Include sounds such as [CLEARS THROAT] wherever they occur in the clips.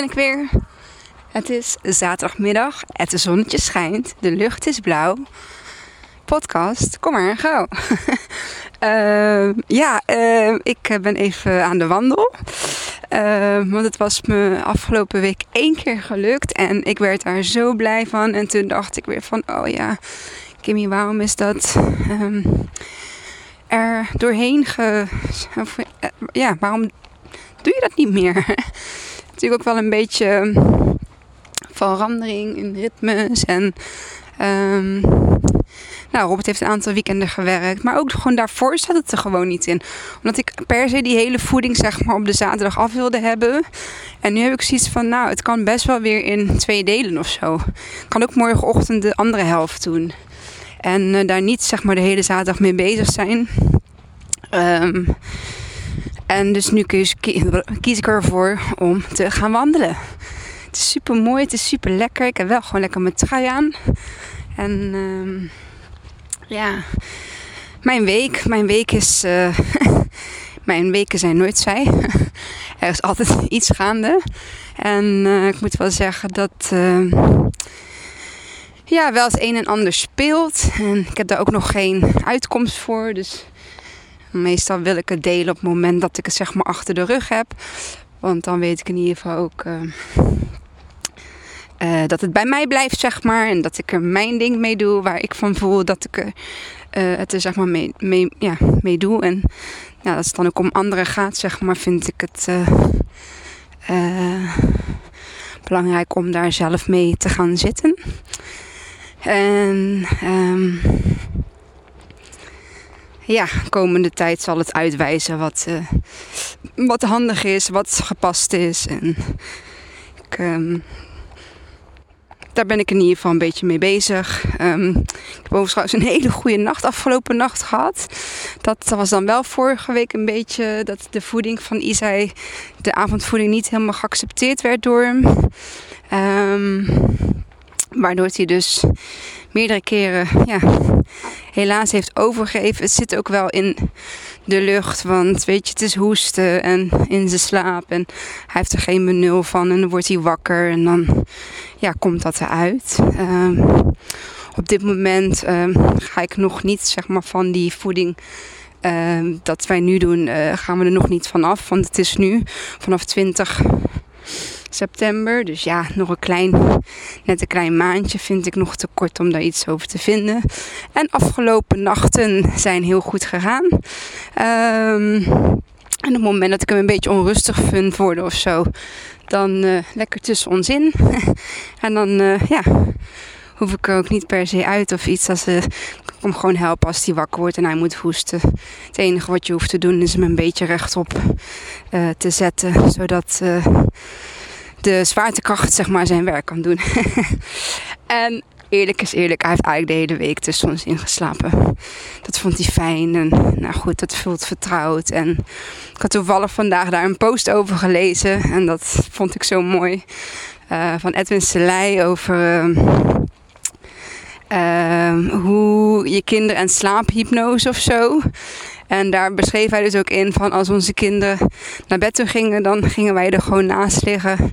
ben ik weer. Het is zaterdagmiddag, het zonnetje schijnt, de lucht is blauw. Podcast, kom maar, gauw. [LAUGHS] uh, ja, uh, ik ben even aan de wandel. Uh, want het was me afgelopen week één keer gelukt en ik werd daar zo blij van. En toen dacht ik weer van, oh ja, Kimmy, waarom is dat er doorheen ge... Of, ja, waarom doe je dat niet meer? [LAUGHS] natuurlijk ook wel een beetje verandering in ritmes. En um, nou, Robert heeft een aantal weekenden gewerkt. Maar ook gewoon daarvoor zat het er gewoon niet in. Omdat ik per se die hele voeding zeg maar op de zaterdag af wilde hebben. En nu heb ik zoiets van, nou, het kan best wel weer in twee delen of zo. Ik kan ook morgenochtend de andere helft doen. En uh, daar niet zeg maar de hele zaterdag mee bezig zijn. Um, en dus nu kies, [LAUGHS] kies ik ervoor om te gaan wandelen. Het is super mooi, het is super lekker. Ik heb wel gewoon lekker mijn trui aan. En um, ja, mijn week, mijn week is. Uh, [LAUGHS] mijn weken zijn nooit saai. [LAUGHS] er is altijd iets gaande. En uh, ik moet wel zeggen dat. Uh, ja, wel het een en ander speelt. En ik heb daar ook nog geen uitkomst voor. Dus Meestal wil ik het delen op het moment dat ik het zeg maar achter de rug heb. Want dan weet ik in ieder geval ook uh, uh, dat het bij mij blijft, zeg maar. En dat ik er mijn ding mee doe, waar ik van voel dat ik er, uh, het er zeg maar mee, ja, mee doe. En ja, als het dan ook om anderen gaat, zeg maar, vind ik het belangrijk om daar zelf mee te gaan zitten. En um, ja, komende tijd zal het uitwijzen wat, uh, wat handig is, wat gepast is. En ik, um, daar ben ik in ieder geval een beetje mee bezig. Um, ik heb overigens een [LAUGHS] hele goede nacht afgelopen nacht gehad. Dat was dan wel vorige week een beetje dat de voeding van Isai, de avondvoeding, niet helemaal geaccepteerd werd door hem. Um, waardoor hij dus meerdere keren ja, helaas heeft overgegeven. Het zit ook wel in de lucht, want weet je, het is hoesten en in zijn slaap. En hij heeft er geen benul van en dan wordt hij wakker en dan ja, komt dat eruit. Um, op dit moment um, ga ik nog niet zeg maar, van die voeding uh, dat wij nu doen, uh, gaan we er nog niet van af. Want het is nu vanaf 20 september. Dus ja, nog een klein, net een klein maandje vind ik nog te kort om daar iets over te vinden. En afgelopen nachten zijn heel goed gegaan. Um, en op het moment dat ik hem een beetje onrustig vind worden of zo, dan uh, lekker tussen ons in. [LAUGHS] en dan, uh, ja, hoef ik er ook niet per se uit of iets. Als, uh, ik kom gewoon helpen als hij wakker wordt en hij moet hoesten. Het enige wat je hoeft te doen is hem een beetje rechtop te zetten, zodat de zwaartekracht zeg maar zijn werk kan doen. [LAUGHS] en eerlijk is eerlijk, hij heeft eigenlijk de hele week tussen ons ingeslapen. Dat vond hij fijn en nou goed, dat voelt vertrouwd. En ik had toevallig vandaag daar een post over gelezen en dat vond ik zo mooi. Uh, van Edwin Selei over uh, hoe je kinderen en slaaphypnose of zo. En daar beschreef hij dus ook in van als onze kinderen naar bed toe gingen, dan gingen wij er gewoon naast liggen.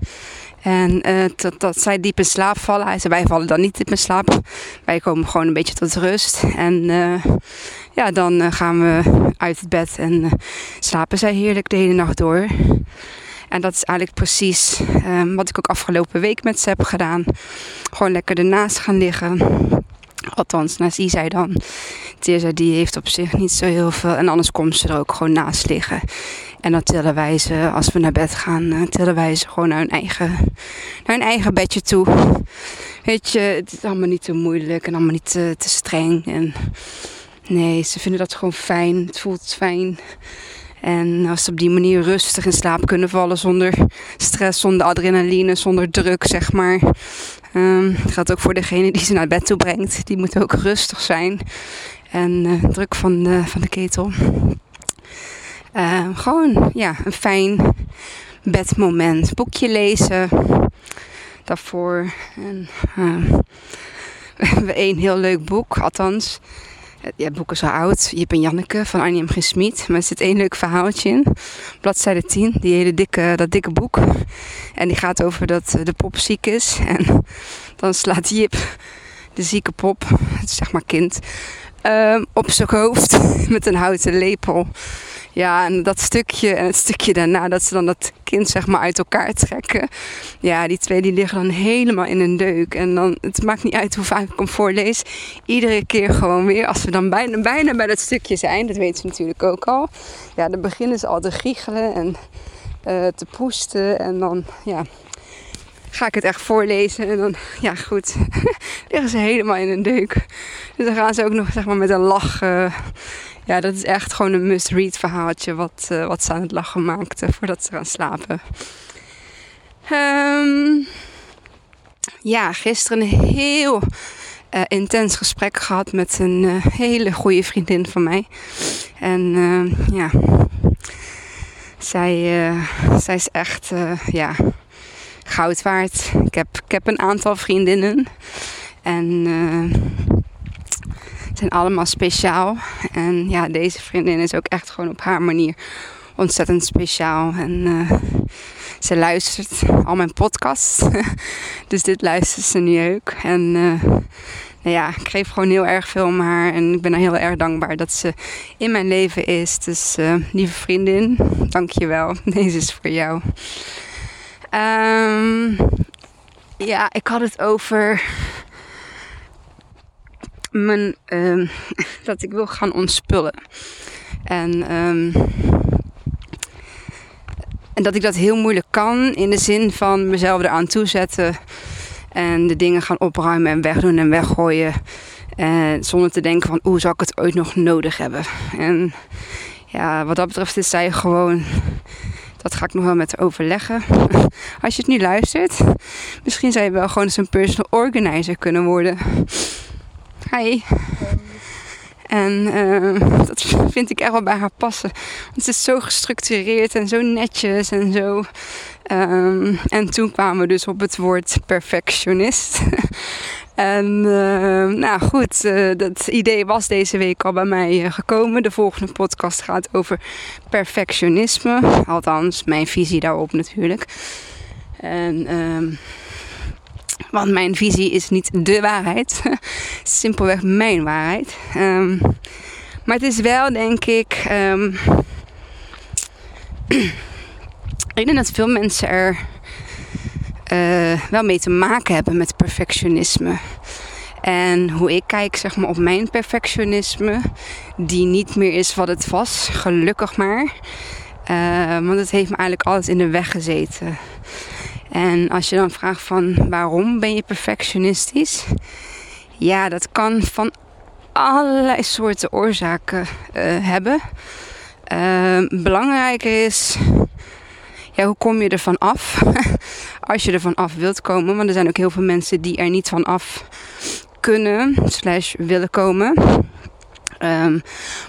En uh, dat, zij diep in slaap vallen. Wij vallen dan niet diep in slaap. Wij komen gewoon een beetje tot rust. En uh, ja, dan uh, gaan we uit het bed en slapen zij heerlijk de hele nacht door. En dat is eigenlijk precies wat ik ook afgelopen week met ze heb gedaan. Gewoon lekker ernaast gaan liggen. Althans, naast zij dan. Tirza die heeft op zich niet zo heel veel. En anders komt ze er ook gewoon naast liggen. En dan tillen wij ze, als we naar bed gaan, uh, tillen wij ze gewoon naar hun eigen, naar hun eigen bedje toe. Weet je, het is allemaal niet te moeilijk en allemaal niet te, te streng. En nee, ze vinden dat gewoon fijn. Het voelt fijn. En als ze op die manier rustig in slaap kunnen vallen zonder stress, zonder adrenaline, zonder druk, zeg maar. Um, het gaat ook voor degene die ze naar bed toe brengt. Die moet ook rustig zijn. En uh, druk van de, van de ketel. Uh, gewoon ja, een fijn bedmoment. Boekje lezen. Daarvoor. En, uh, [LAUGHS] we hebben één heel leuk boek. Althans, Ja, boek is al oud. Jip en Janneke van Arnie M. Smit. Maar er zit één leuk verhaaltje in. Bladzijde 10. Die hele dikke, dat dikke boek. En die gaat over dat de pop ziek is. En dan slaat Jip de zieke pop, zeg maar kind, ehm, op zijn hoofd [LAUGHS] met een houten lepel. Ja, en dat stukje en het stukje daarna, dat ze dan dat kind zeg maar uit elkaar trekken. Ja, die twee die liggen dan helemaal in een deuk. En dan, het maakt niet uit hoe vaak ik hem voorlees. Iedere keer gewoon weer, als we dan bijna, bijna bij dat stukje zijn, dat weten ze natuurlijk ook al. Ja, dan beginnen ze al te giechelen en uh, te poesten. En dan, ja, ga ik het echt voorlezen. En dan, ja goed, [LAUGHS] liggen ze helemaal in een deuk. Dus dan gaan ze ook nog zeg maar met een lach. Ja, dat is echt gewoon een must-read verhaaltje wat, uh, wat ze aan het lachen maakten voordat ze gaan slapen. Um, ja, gisteren een heel uh, intens gesprek gehad met een hele goede vriendin van mij. En ja, zij, zij is echt, ja, goud waard. Ik heb, ik heb een aantal vriendinnen. En zijn allemaal speciaal. En ja, deze vriendin is ook echt gewoon op haar manier ontzettend speciaal. En uh, ze luistert al mijn podcasts. [LAUGHS] dus dit luistert ze nu ook. En uh, nou ja, ik geef gewoon heel erg veel om haar. En ik ben haar heel erg dankbaar dat ze in mijn leven is. Dus lieve vriendin, dank je wel. [LAUGHS] Deze is voor jou. Um, ja, ik had het over um, [LAUGHS] dat ik wil gaan ontspullen. En, um, en dat ik dat heel moeilijk kan in de zin van mezelf eraan toezetten en de dingen gaan opruimen en wegdoen en weggooien. En zonder te denken van, hoe zal ik het ooit nog nodig hebben? En ja, wat dat betreft is zij gewoon dat ga ik nog wel met overleggen. [LAUGHS] Als je het nu luistert, misschien zou je wel gewoon eens een personal organizer kunnen worden. Hi. En uh, dat vind ik echt wel bij haar passen. Want het is zo gestructureerd en zo netjes en zo. Um, en toen kwamen we dus op het woord perfectionist. [LAUGHS] En uh, nou goed, uh, dat idee was deze week al bij mij uh, gekomen. De volgende podcast gaat over perfectionisme. Althans, mijn visie daarop natuurlijk. En, want mijn visie is niet de waarheid. [LAUGHS] Simpelweg mijn waarheid. Um, maar het is wel, denk ik. [CLEARS THROAT] ik denk dat veel mensen er uh, wel mee te maken hebben met perfectionisme. En hoe ik kijk zeg maar, op mijn perfectionisme, die niet meer is wat het was, gelukkig maar. Uh, want het heeft me eigenlijk altijd in de weg gezeten. En als je dan vraagt van waarom ben je perfectionistisch? Ja, dat kan van allerlei soorten oorzaken uh, hebben. Uh, belangrijker is ja, hoe kom je ervan af? [LAUGHS] Als je ervan af wilt komen. Want er zijn ook heel veel mensen die er niet van af kunnen, slash willen komen. Um,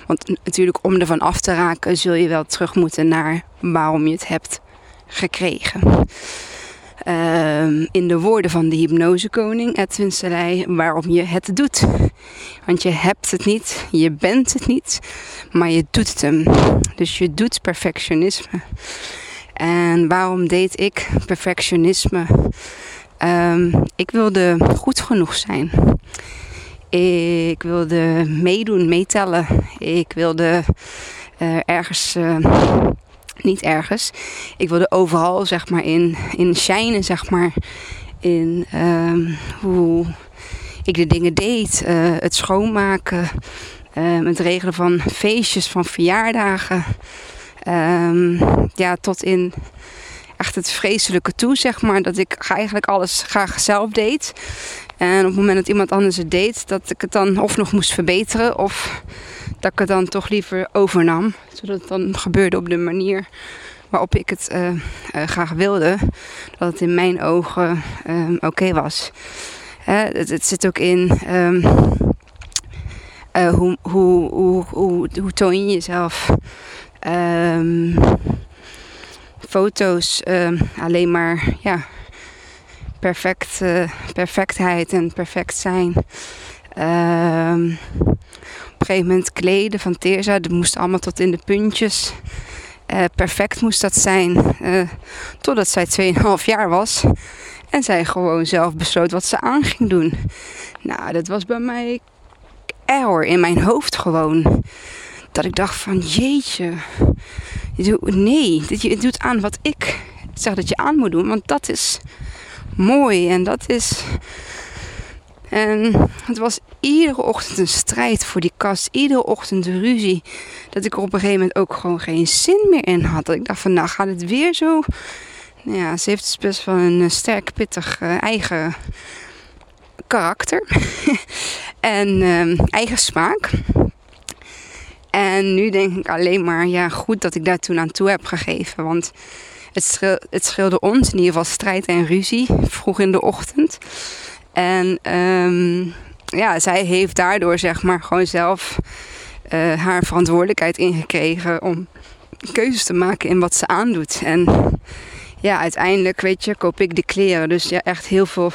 want natuurlijk om ervan af te raken zul je wel terug moeten naar waarom je het hebt gekregen. Um, in de woorden van de hypnosekoning Edwin Selei, waarom je het doet. Want je hebt het niet, je bent het niet, maar je doet het hem. Dus je doet perfectionisme. En waarom deed ik perfectionisme? Um, ik wilde goed genoeg zijn. Ik wilde meedoen, meetellen. Ik wilde uh, ergens, uh, niet ergens. Ik wilde overal, zeg maar, in, in shinen, zeg maar. In um, hoe ik de dingen deed. Uh, het schoonmaken. het regelen van feestjes, van verjaardagen. Um, ja, tot in echt het vreselijke toe, zeg maar. Dat ik eigenlijk alles graag zelf deed. En op het moment dat iemand anders het deed, dat ik het dan of nog moest verbeteren of dat ik het dan toch liever overnam. Zodat het dan gebeurde op de manier waarop ik het uh, uh, graag wilde. Dat het in mijn ogen um, oké was. Het, het, zit ook in um, uh, hoe, hoe, hoe, hoe, toon je jezelf. Um, foto's alleen maar ja, perfect, uh, perfectheid en perfect zijn. Um, op een gegeven moment kleden van Teerza. Dat moest allemaal tot in de puntjes. Uh, perfect moest dat zijn. Uh, totdat zij 2,5 jaar was. En zij gewoon zelf besloot wat ze aan ging doen. Nou, dat was bij mij error in mijn hoofd gewoon. Dat ik dacht van jeetje. Nee, je doet aan wat ik zeg dat je aan moet doen. Want dat is mooi en dat is en het was iedere ochtend een strijd voor die kast. Iedere ochtend ruzie. Dat ik er op een gegeven moment ook gewoon geen zin meer in had. Dat ik dacht van nou gaat het weer zo. Nou ja, ze heeft dus best wel een eh, sterk, pittig uh, eigen karakter. [LAUGHS] en uh, eigen smaak. En nu denk ik alleen maar, ja goed dat ik daar toen aan toe heb gegeven. Want het, het scheelde ons in ieder geval strijd en ruzie vroeg in de ochtend. En ehm, ja, zij heeft daardoor zeg maar gewoon zelf uh, haar verantwoordelijkheid ingekregen om keuzes te maken in wat ze aandoet. En ja, uiteindelijk, weet je, koop ik de kleren. Dus ja, echt heel veel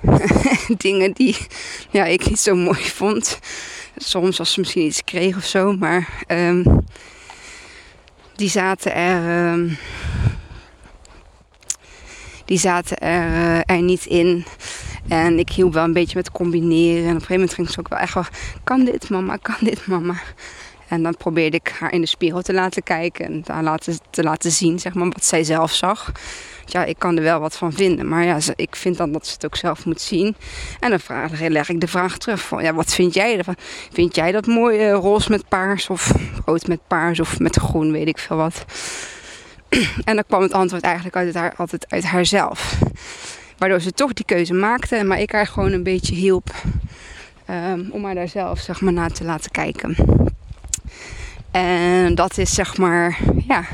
[LAUGHS] dingen die ja, ik niet zo mooi vond. Soms als ze misschien iets kreeg of zo, maar um, die zaten er. Um, die zaten er, uh, er niet in. En ik hielp wel een beetje met combineren. En op een gegeven moment ging ze ook wel echt wel... Kan dit mama, kan dit mama? En dan probeerde ik haar in de spiegel te laten kijken. En te laten, te laten zien zeg maar, wat zij zelf zag. Ja, ik kan er wel wat van vinden. Maar ja, ik vind dan dat ze het ook zelf moet zien. En dan vraag, leg ik de vraag terug. Van, ja, wat vind jij ervan? Vind jij dat mooi uh, roze met paars? Of rood met paars? Of met groen, weet ik veel wat. [CLEARS THROAT] En dan kwam het antwoord eigenlijk uit altijd uit haarzelf. Waardoor ze toch die keuze maakte. Maar ik haar gewoon een beetje hielp. Um, om haar daar zelf zeg maar naar te laten kijken. En dat is zeg maar, ja,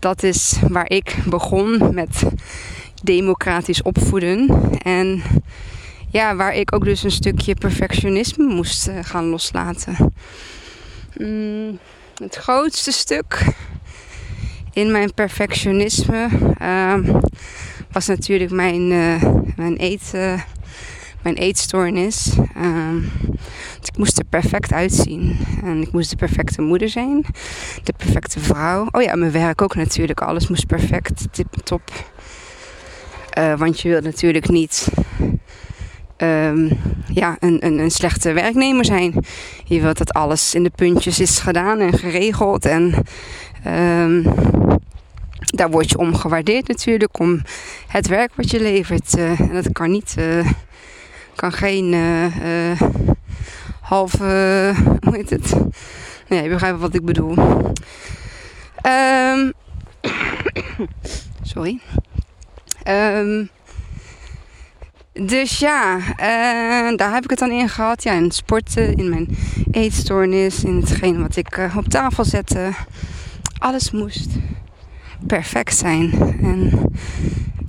dat is waar ik begon met democratisch opvoeden. En ja, waar ik ook dus een stukje perfectionisme moest uh, gaan loslaten. Mm, het grootste stuk in mijn perfectionisme uh, was natuurlijk mijn, uh, mijn, eet, uh, mijn eetstoornis. Uh, ik moest er perfect uitzien. En ik moest de perfecte moeder zijn. De perfecte vrouw. Oh ja, mijn werk ook natuurlijk. Alles moest perfect, tip top. Uh, want je wilt natuurlijk niet um, ja, een, een, een, slechte werknemer zijn. Je wilt dat alles in de puntjes is gedaan en geregeld. En um, daar word je om gewaardeerd natuurlijk. Om het werk wat je levert. Uh, en dat kan niet. Uh, kan geen uh, halve. [LAUGHS] hoe heet het? Nee, je begrijpt wat ik bedoel. Um, [COUGHS] sorry. Um, dus ja, daar heb ik het dan in gehad. Ja, in sporten, in mijn eetstoornis, in hetgeen wat ik op tafel zette. Alles moest perfect zijn. En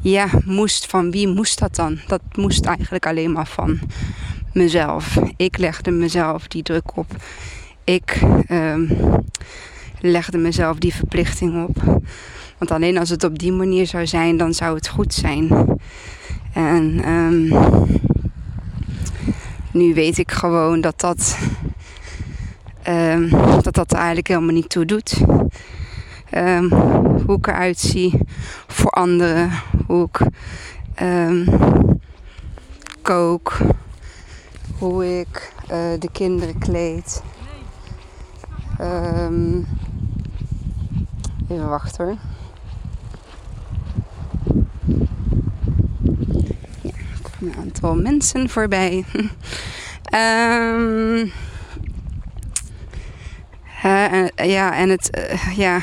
ja, moest van wie moest dat dan? Dat moest eigenlijk alleen maar van mezelf. Ik legde mezelf die druk op. Ik um, legde mezelf die verplichting op. Want alleen als het op die manier zou zijn, dan zou het goed zijn. En um, nu weet ik gewoon dat dat, um, dat dat eigenlijk helemaal niet toe doet. Um, hoe ik eruit zie voor anderen. Hoe ik um, kook. Hoe ik uh, de kinderen kleed. Um, even wachten hoor. Ja, er komen een aantal mensen voorbij. [LAUGHS] um, uh, ja, en het, uh, ja,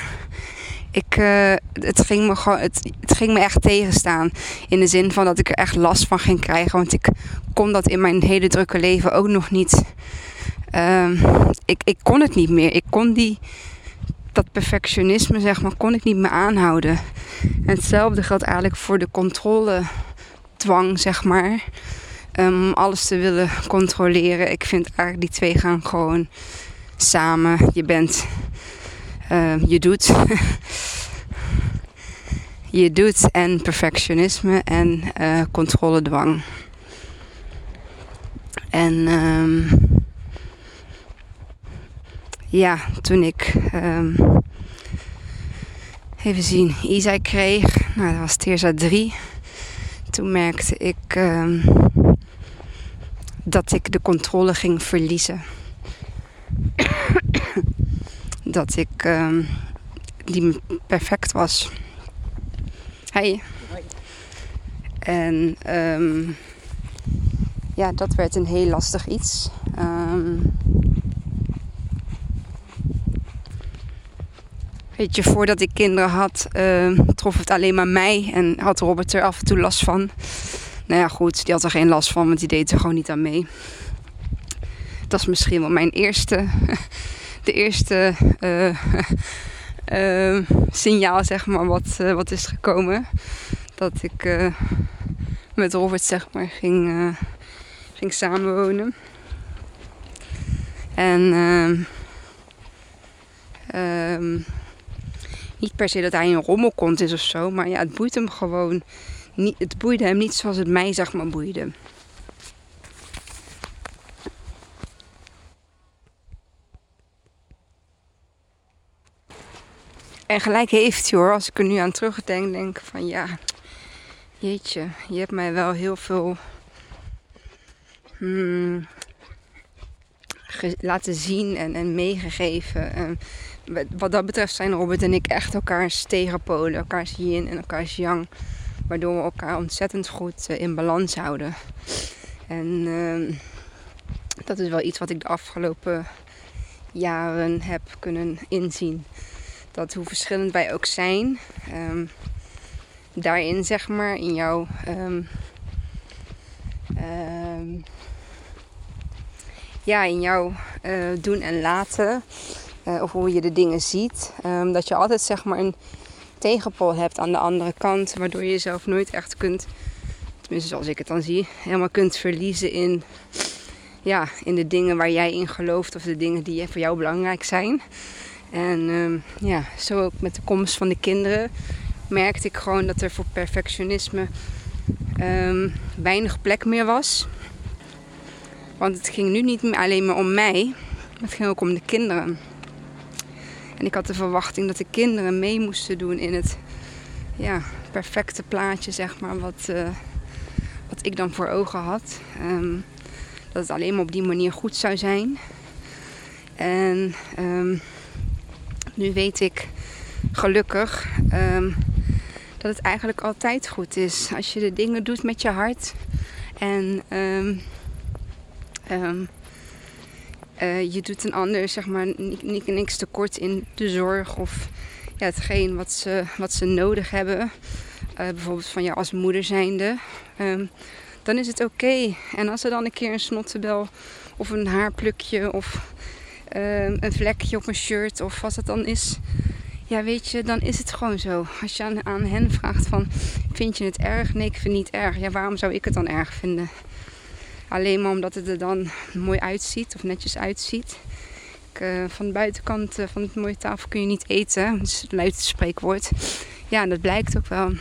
uh, het, ging me gewoon, het, het, ging me echt tegenstaan. In de zin van dat ik er echt last van ging krijgen. Want ik kon dat in mijn hele drukke leven ook nog niet. Uh, ik, ik kon het niet meer. Ik kon die, dat perfectionisme, zeg maar, kon ik niet meer aanhouden. En hetzelfde geldt eigenlijk voor de controledwang, zeg maar. Um, om alles te willen controleren. Ik vind eigenlijk die twee gaan gewoon samen. Je bent uh, je doet. [LAUGHS] je doet en perfectionisme en uh, controledwang. En um, ja, toen ik um, even zien, Isai kreeg, nou dat was Teerza 3. Toen merkte ik um, dat ik de controle ging verliezen. [COUGHS] dat ik die perfect was. Hey. En um, ja, dat werd een heel lastig iets. Um, weet je, voordat ik kinderen had, uh, trof het alleen maar mij en had Robert er af en toe last van. Nou ja, goed, die had er geen last van, want die deed er gewoon niet aan mee. Dat is misschien wel mijn eerste, [LAUGHS] de eerste uh, uh, signaal, zeg maar, wat, uh, wat is gekomen. Dat ik met Robert, zeg maar, ging, ging samenwonen. En um, um, niet per se dat hij een rommelkont is of zo, maar ja, het boeit hem gewoon. Niet, het boeide hem niet zoals het mij, zeg maar, boeide. En gelijk heeft hij hoor, als ik er nu aan terugdenk, denk van ja, jeetje, je hebt mij wel heel veel hmm, laten zien en, en meegegeven. En wat dat betreft zijn Robert en ik echt elkaars tegenpolen, elkaars yin en elkaars yang. Waardoor we elkaar ontzettend goed eh, in balans houden. En uh, dat is wel iets wat ik de afgelopen jaren heb kunnen inzien. Dat hoe verschillend wij ook zijn, um, daarin zeg maar, in jouw um, um, ja, in jouw uh, doen en laten. Uh, of hoe je de dingen ziet. Dat je altijd zeg maar een tegenpol hebt aan de andere kant. Waardoor je jezelf nooit echt kunt, tenminste zoals ik het dan zie, helemaal kunt verliezen in, ja, in de dingen waar jij in gelooft. Of de dingen die voor jou belangrijk zijn. En um, ja, zo ook met de komst van de kinderen merkte ik gewoon dat er voor perfectionisme um, weinig plek meer was. Want het ging nu niet alleen maar om mij, het ging ook om de kinderen. En ik had de verwachting dat de kinderen mee moesten doen in het ja, perfecte plaatje, zeg maar, wat, uh, wat ik dan voor ogen had. Um, dat het alleen maar op die manier goed zou zijn. En um, nu weet ik gelukkig um, dat het eigenlijk altijd goed is. Als je de dingen doet met je hart en Um, uh, je doet een ander zeg maar niet, niks tekort in de zorg of ja, hetgeen wat ze, wat ze nodig hebben. Uh, bijvoorbeeld van jou als moeder zijnde. Dan is het oké. En als er dan een keer een snottebel of een haarplukje of um, een vlekje op een shirt of wat het dan is. Ja, weet je, dan is het gewoon zo. Als je aan, hen vraagt van, vind je het erg? Nee, ik vind het niet erg. Ja, waarom zou ik het dan erg vinden? Alleen maar omdat het er dan mooi uitziet of netjes uitziet. Ik, uh, van de buitenkant uh, van het mooie tafel kun je niet eten. Dat is het luid spreekwoord. Ja, dat blijkt ook wel.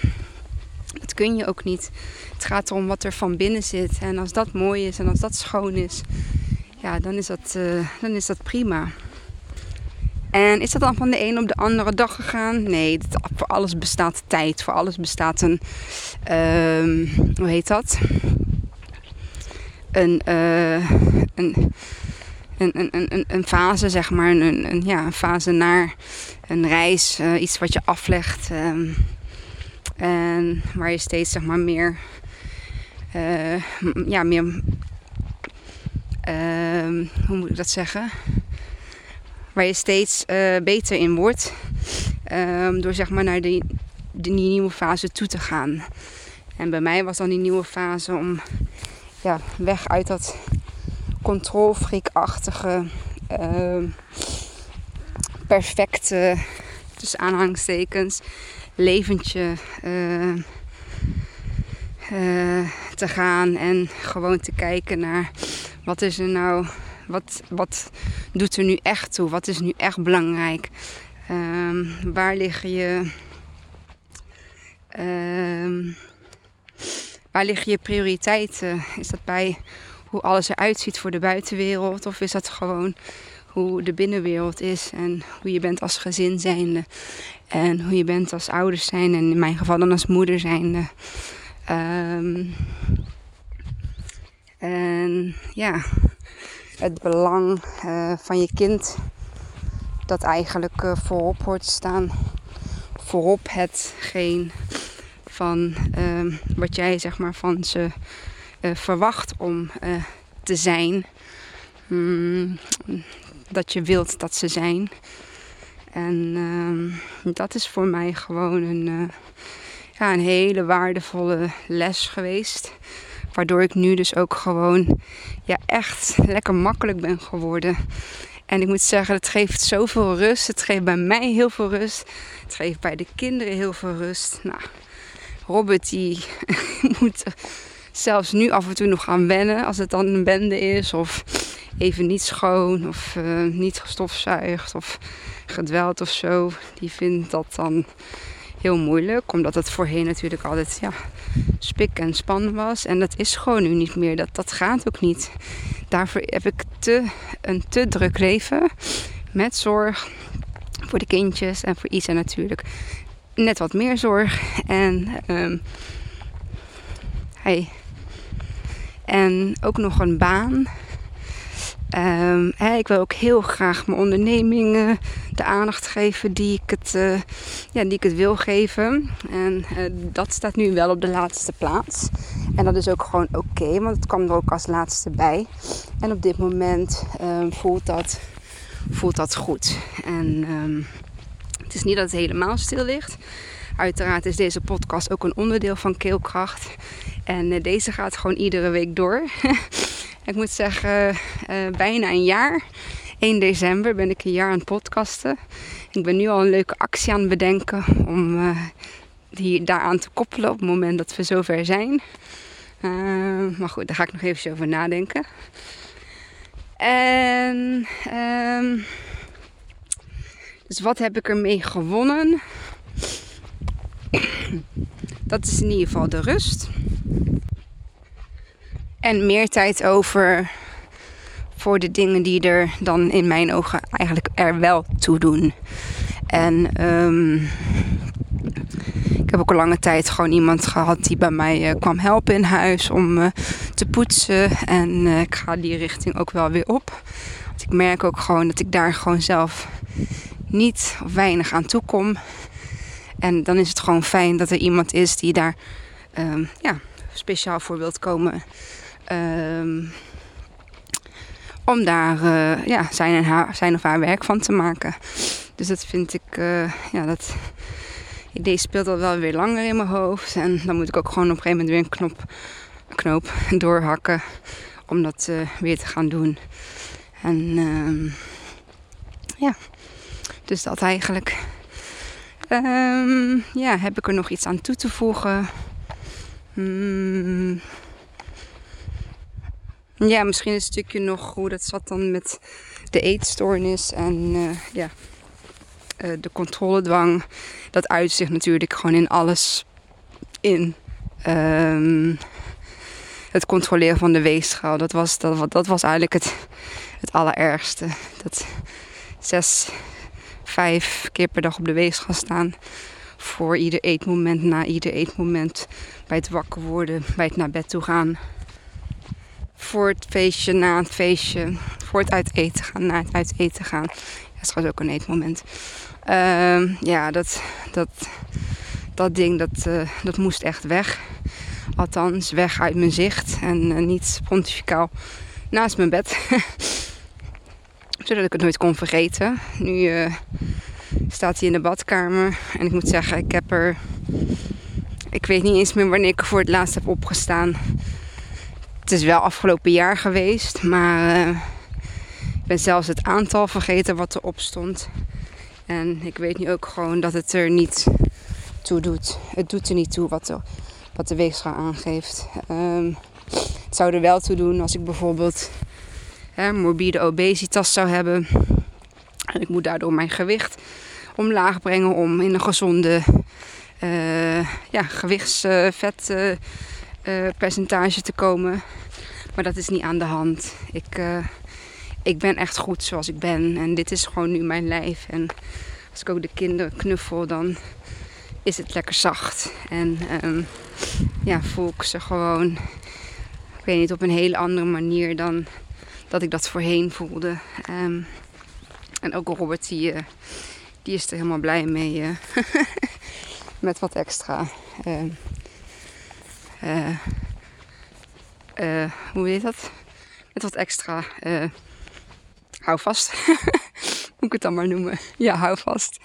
Dat kun je ook niet. Het gaat erom wat er van binnen zit. En als dat mooi is en als dat schoon is, dan is dat, uh, dan is dat prima. En is dat dan van de een op de andere dag gegaan? Nee, voor alles bestaat tijd. Voor alles bestaat een. Uh, hoe heet dat? een, uh, een, een, een, een, fase, zeg maar. Een, een, ja, een fase naar een reis. Uh, iets wat je aflegt. Um, en waar je steeds zeg maar meer. Ja, meer. Uh, hoe moet ik dat zeggen? Waar je steeds beter in wordt. Um, door zeg maar naar die, die nieuwe fase toe te gaan. En bij mij was dan die nieuwe fase om ja, weg uit dat controlfreakachtige, uh, perfecte, tussen aanhalingstekens, leventje uh, te gaan. En gewoon te kijken naar wat is er nou, wat, wat doet er nu echt toe? Wat is nu echt belangrijk? Ehm, waar liggen je... Uh, Waar liggen je prioriteiten? Is dat bij hoe alles eruit ziet voor de buitenwereld? Of is dat gewoon hoe de binnenwereld is en hoe je bent als gezin zijnde. En hoe je bent als ouders zijn en in mijn geval dan als moeder zijnde. Um, en ja, het belang uh, van je kind dat eigenlijk uh, voorop hoort te staan. Voorop hetgeen van uh, wat jij zeg maar van ze uh, verwacht om te zijn. Mm, dat je wilt dat ze zijn. En ehm, dat is voor mij gewoon een, ja, een hele waardevolle les geweest. Waardoor ik nu dus ook gewoon ja, echt lekker makkelijk ben geworden. En ik moet zeggen, het geeft zoveel rust. Het geeft bij mij heel veel rust. Het geeft bij de kinderen heel veel rust. Nou, Robert die [LAUGHS] moet zelfs nu af en toe nog gaan wennen. Als het dan een bende is. Of even niet schoon. Of uh, niet gestofzuigd. Of gedweld of zo. Die vindt dat dan heel moeilijk. Omdat het voorheen natuurlijk altijd ja, spik en span was. En dat is gewoon nu niet meer. Dat, dat gaat ook niet. Daarvoor heb ik te, een te druk leven. Met zorg voor de kindjes en voor Isa natuurlijk. Net wat meer zorg. En, um, en ook nog een baan. Um, ik wil ook heel graag mijn ondernemingen de aandacht geven die ik het, uh, ja, die ik het wil geven. En uh, dat staat nu wel op de laatste plaats. En dat is ook gewoon oké, want het kwam er ook als laatste bij. En op dit moment um, voelt, dat, voelt dat goed. En um, het is niet dat het helemaal stil ligt. Uiteraard is deze podcast ook een onderdeel van Keelkracht. En uh, deze gaat gewoon iedere week door. [LAUGHS] Ik moet zeggen, uh, bijna een jaar. 1 december ben ik een jaar aan het podcasten. Ik ben nu al een leuke actie aan het bedenken om uh, die daaraan te koppelen op het moment dat we zover zijn. Uh, maar goed, daar ga ik nog even over nadenken. En um, dus wat heb ik ermee gewonnen? Dat is in ieder geval de rust. En meer tijd over voor de dingen die er dan in mijn ogen eigenlijk er wel toe doen. En um, ik heb ook een lange tijd gewoon iemand gehad die bij mij uh, kwam helpen in huis om te poetsen. En uh, ik ga die richting ook wel weer op. Want ik merk ook gewoon dat ik daar gewoon zelf niet of weinig aan toe kom. En dan is het gewoon fijn dat er iemand is die daar um, ja, speciaal voor wilt komen. Um, om daar uh, ja, zijn, en zijn of haar werk van te maken. Dus dat vind ik, uh, ja, dat idee speelt al wel weer langer in mijn hoofd. En dan moet ik ook gewoon op een gegeven moment weer een knop, knoop [LAUGHS] doorhakken om dat uh, weer te gaan doen. En uh, ja, dus dat eigenlijk. Um, ja, heb ik er nog iets aan toe te voegen? Hmm. Ja, misschien een stukje nog hoe dat zat dan met de eetstoornis en uh, ja, uh, de controledwang. Dat uit zich natuurlijk gewoon in alles. In um, het controleren van de weegschaal. Dat was, dat, dat was eigenlijk het, het allerergste. Dat zes, vijf keer per dag op de weegschaal staan. Voor ieder eetmoment, na ieder eetmoment. Bij het wakker worden, bij het naar bed toe gaan voor het feestje, na het feestje, voor het uit eten gaan, na het uit eten gaan. Dat is ook een eetmoment. Uh, ja, dat, dat, dat ding, dat, uh, dat moest echt weg. Althans, weg uit mijn zicht en uh, niet pontificaal naast mijn bed. [LAUGHS] Zodat ik het nooit kon vergeten. Nu uh, staat hij in de badkamer en ik moet zeggen, ik heb er... Ik weet niet eens meer wanneer ik voor het laatst heb opgestaan het is wel afgelopen jaar geweest, maar uh, ik ben zelfs het aantal vergeten wat erop stond. En ik weet nu ook gewoon dat het er niet toe doet. Het doet er niet toe wat de, wat weegschaal aangeeft. Um, het zou er wel toe doen als ik bijvoorbeeld hè, morbide obesitas zou hebben. En ik moet daardoor mijn gewicht omlaag brengen om in een gezonde uh, ja, gewichtsvet. Uh, uh, percentage te komen. Maar dat is niet aan de hand. Ik, uh, ik ben echt goed zoals ik ben. En dit is gewoon nu mijn lijf. En als ik ook de kinderen knuffel, dan is het lekker zacht. En um, ja, voel ik ze gewoon, ik weet niet, op een hele andere manier dan dat ik dat voorheen voelde. Um, en ook Robert, die, uh, die is er helemaal blij mee. [LAUGHS] Met wat extra. Uh, hoe heet dat? Met wat extra. hou vast. [LAUGHS] Moet ik het dan maar noemen? Ja, hou vast.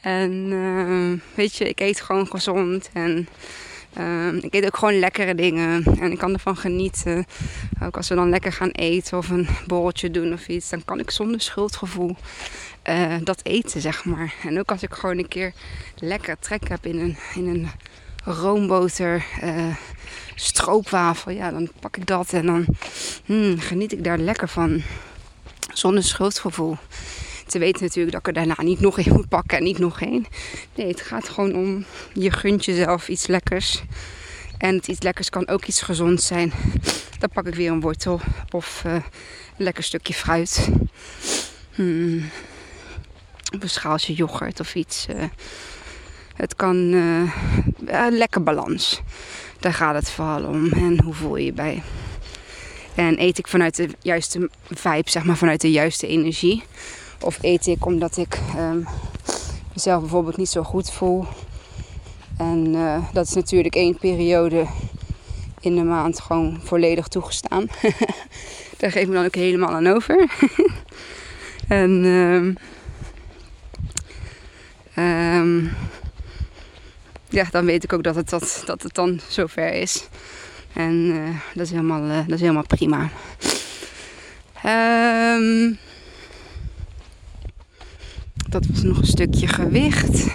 En weet je, ik eet gewoon gezond. En ik eet ook gewoon lekkere dingen. En ik kan ervan genieten. Ook als we dan lekker gaan eten of een borreltje doen of iets. Dan kan ik zonder schuldgevoel dat eten, zeg maar. En ook als ik gewoon een keer lekker trek heb in een, in een roomboter uh, stroopwafel. Ja, dan pak ik dat en dan hmm, geniet ik daar lekker van. Zonder schuldgevoel. Te weten natuurlijk dat ik er daarna niet nog één moet pakken en niet nog één. Nee, het gaat gewoon om je gunt jezelf iets lekkers. En het iets lekkers kan ook iets gezond zijn. Dan pak ik weer een wortel of uh, een lekker stukje fruit. Hmm. Of een schaaltje yoghurt of iets. Uh, het kan uh, een lekker balans. Daar gaat het vooral om. En hoe voel je je bij? En eet ik vanuit de juiste vibe, zeg maar, vanuit de juiste energie. Of eet ik omdat ik um, mezelf bijvoorbeeld niet zo goed voel. En uh, dat is natuurlijk één periode in de maand gewoon volledig toegestaan. [LAUGHS] Daar geef ik me dan ook helemaal aan over. [LAUGHS] en um, um, ja, dan weet ik ook dat het, dat, dat het dan zover is. En uh, dat, is helemaal, uh, dat is helemaal prima. Um, dat was nog een stukje gewicht.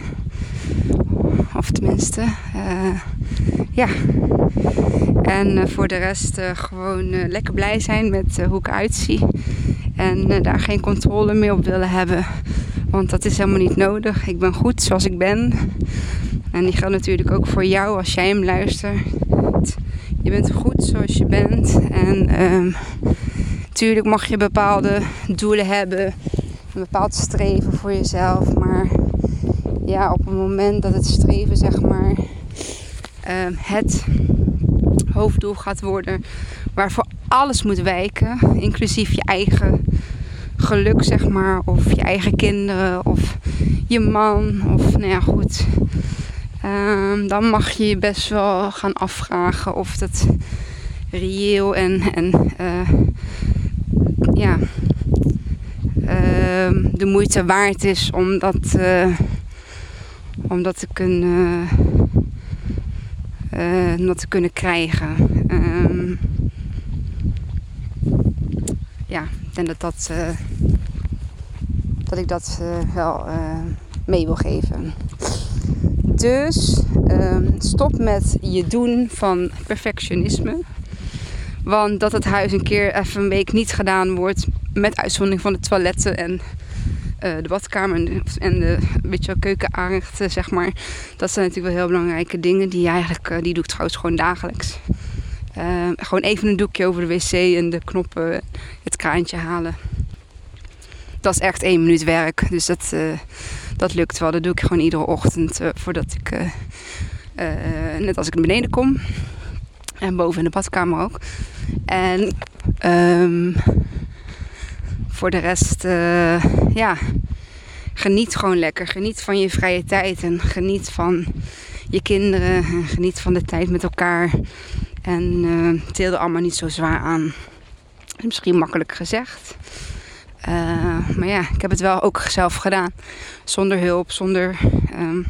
Of tenminste, uh, ja. En voor de rest gewoon lekker blij zijn met hoe ik uitzie. En daar geen controle meer op willen hebben. Want dat is helemaal niet nodig. Ik ben goed zoals ik ben. En die geldt natuurlijk ook voor jou als jij hem luistert. Je bent goed zoals je bent. En natuurlijk mag je bepaalde doelen hebben een bepaald streven voor jezelf. Maar ja, op het moment dat het streven, zeg maar, uh, het hoofddoel gaat worden waarvoor alles moet wijken, inclusief je eigen geluk, zeg maar, of je eigen kinderen, of je man, of nou ja, goed. Um, dan mag je je best wel gaan afvragen of dat reëel en, en uh, ja, Ehm, de moeite waard is om dat, uh, om dat te kunnen, uh, dat te kunnen krijgen. Um, ja, ik denk dat, dat, dat ik dat wel mee wil geven. Dus um, stop met je doen van perfectionisme. Want dat het huis een keer even een week niet gedaan wordt, met uitzondering van de toiletten en uh, de badkamer en de, en de beetje keukenaanrechten, zeg maar. Dat zijn natuurlijk wel heel belangrijke dingen die eigenlijk, die doe ik trouwens gewoon dagelijks. Uh, gewoon even een doekje over de wc en de knoppen, het kraantje halen. Dat is echt één minuut werk, dus dat, dat lukt wel. Dat doe ik gewoon iedere ochtend voordat ik, net als ik naar beneden kom. En boven in de badkamer ook. En um, voor de rest, ja, geniet gewoon lekker. Geniet van je vrije tijd en geniet van je kinderen en geniet van de tijd met elkaar. En uh, teel er allemaal niet zo zwaar aan. Misschien makkelijk gezegd. Uh, maar ja, ik heb het wel ook zelf gedaan. Zonder hulp, zonder. Um,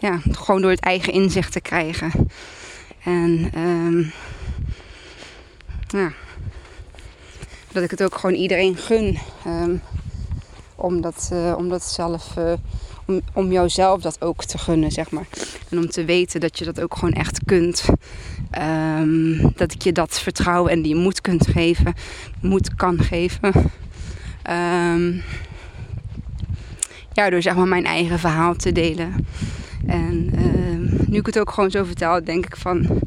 ja, gewoon door het eigen inzicht te krijgen. En ja, dat ik het ook gewoon iedereen gun. Um, om, dat, uh, om dat zelf, uh, om, om jouzelf dat ook te gunnen, zeg maar. En om te weten dat je dat ook gewoon echt kunt. Dat ik je dat vertrouwen en die moed kunt geven, moed kan geven. Um, ja, door zeg maar mijn eigen verhaal te delen. En uh, nu ik het ook gewoon zo vertel, denk ik van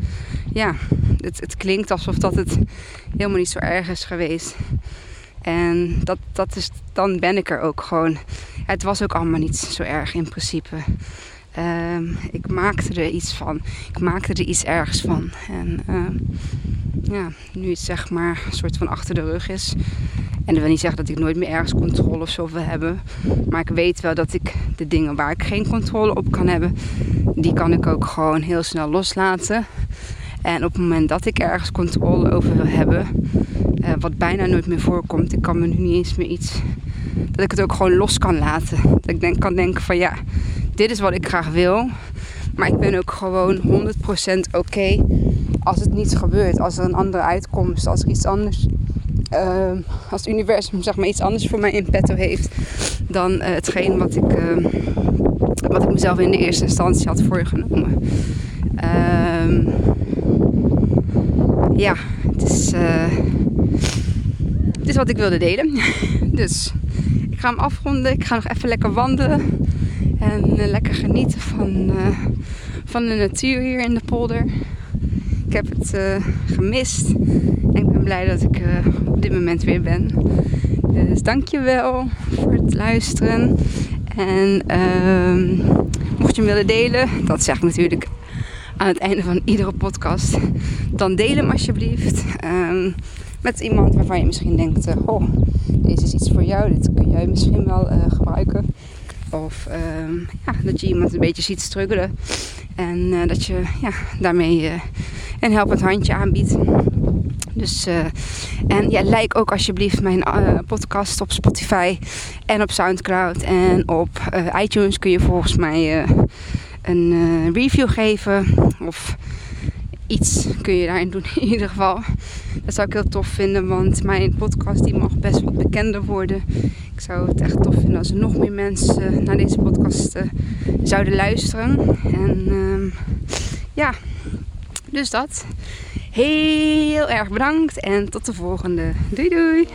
ja, het, het klinkt alsof dat het helemaal niet zo erg is geweest. En dat, dat is, dan ben ik er ook gewoon. Het was ook allemaal niet zo erg in principe. Ehm, ik maakte er iets van. Ik maakte er iets ergs van. En ehm, ja, nu het zeg maar een soort van achter de rug is. En dat wil niet zeggen dat ik nooit meer ergens controle of zo wil hebben. Maar ik weet wel dat ik de dingen waar ik geen controle op kan hebben, die kan ik ook gewoon heel snel loslaten. En op het moment dat ik ergens controle over wil hebben, uh, wat bijna nooit meer voorkomt, ik kan me nu niet eens meer iets, dat ik het ook gewoon los kan laten. Dat ik denk, kan denken van ja, dit is wat ik graag wil. Maar ik ben ook gewoon 100% oké als het niet gebeurt. Als er een andere uitkomst, als er iets anders uh, als het universum zeg maar iets anders voor mij in petto heeft dan uh, hetgeen wat ik, uh, wat ik mezelf in de eerste instantie had voorgenomen. Ehm, ja, het is, eh, het is wat ik wilde delen. [LAUGHS] dus ik ga hem afronden. Ik ga nog even lekker wandelen en lekker genieten van, van de natuur hier in de polder. Ik heb het gemist en ik ben blij dat ik op dit moment weer ben. Dus dankjewel voor het luisteren. En uh, mocht je hem willen delen, dat zeg ik natuurlijk aan het einde van iedere podcast, dan deel hem alsjeblieft. Uh, met iemand waarvan je misschien denkt, oh, deze is iets voor jou, dit kun jij misschien wel gebruiken. Of ehm, ja, dat je iemand een beetje ziet struggelen. En eh, dat je ja, daarmee een helpend handje aanbiedt. Dus, uh, en ja, like ook alsjeblieft mijn uh, podcast op Spotify en op Soundcloud. En op uh, iTunes kun je volgens mij een review geven. Of iets kun je daarin doen in ieder geval. Dat zou ik heel tof vinden, want mijn podcast die mag best wat bekender worden. Ik zou het echt tof vinden als er nog meer mensen naar deze podcast zouden luisteren. En ehm, ja, dus dat. Heel erg bedankt en tot de volgende. Doei doei!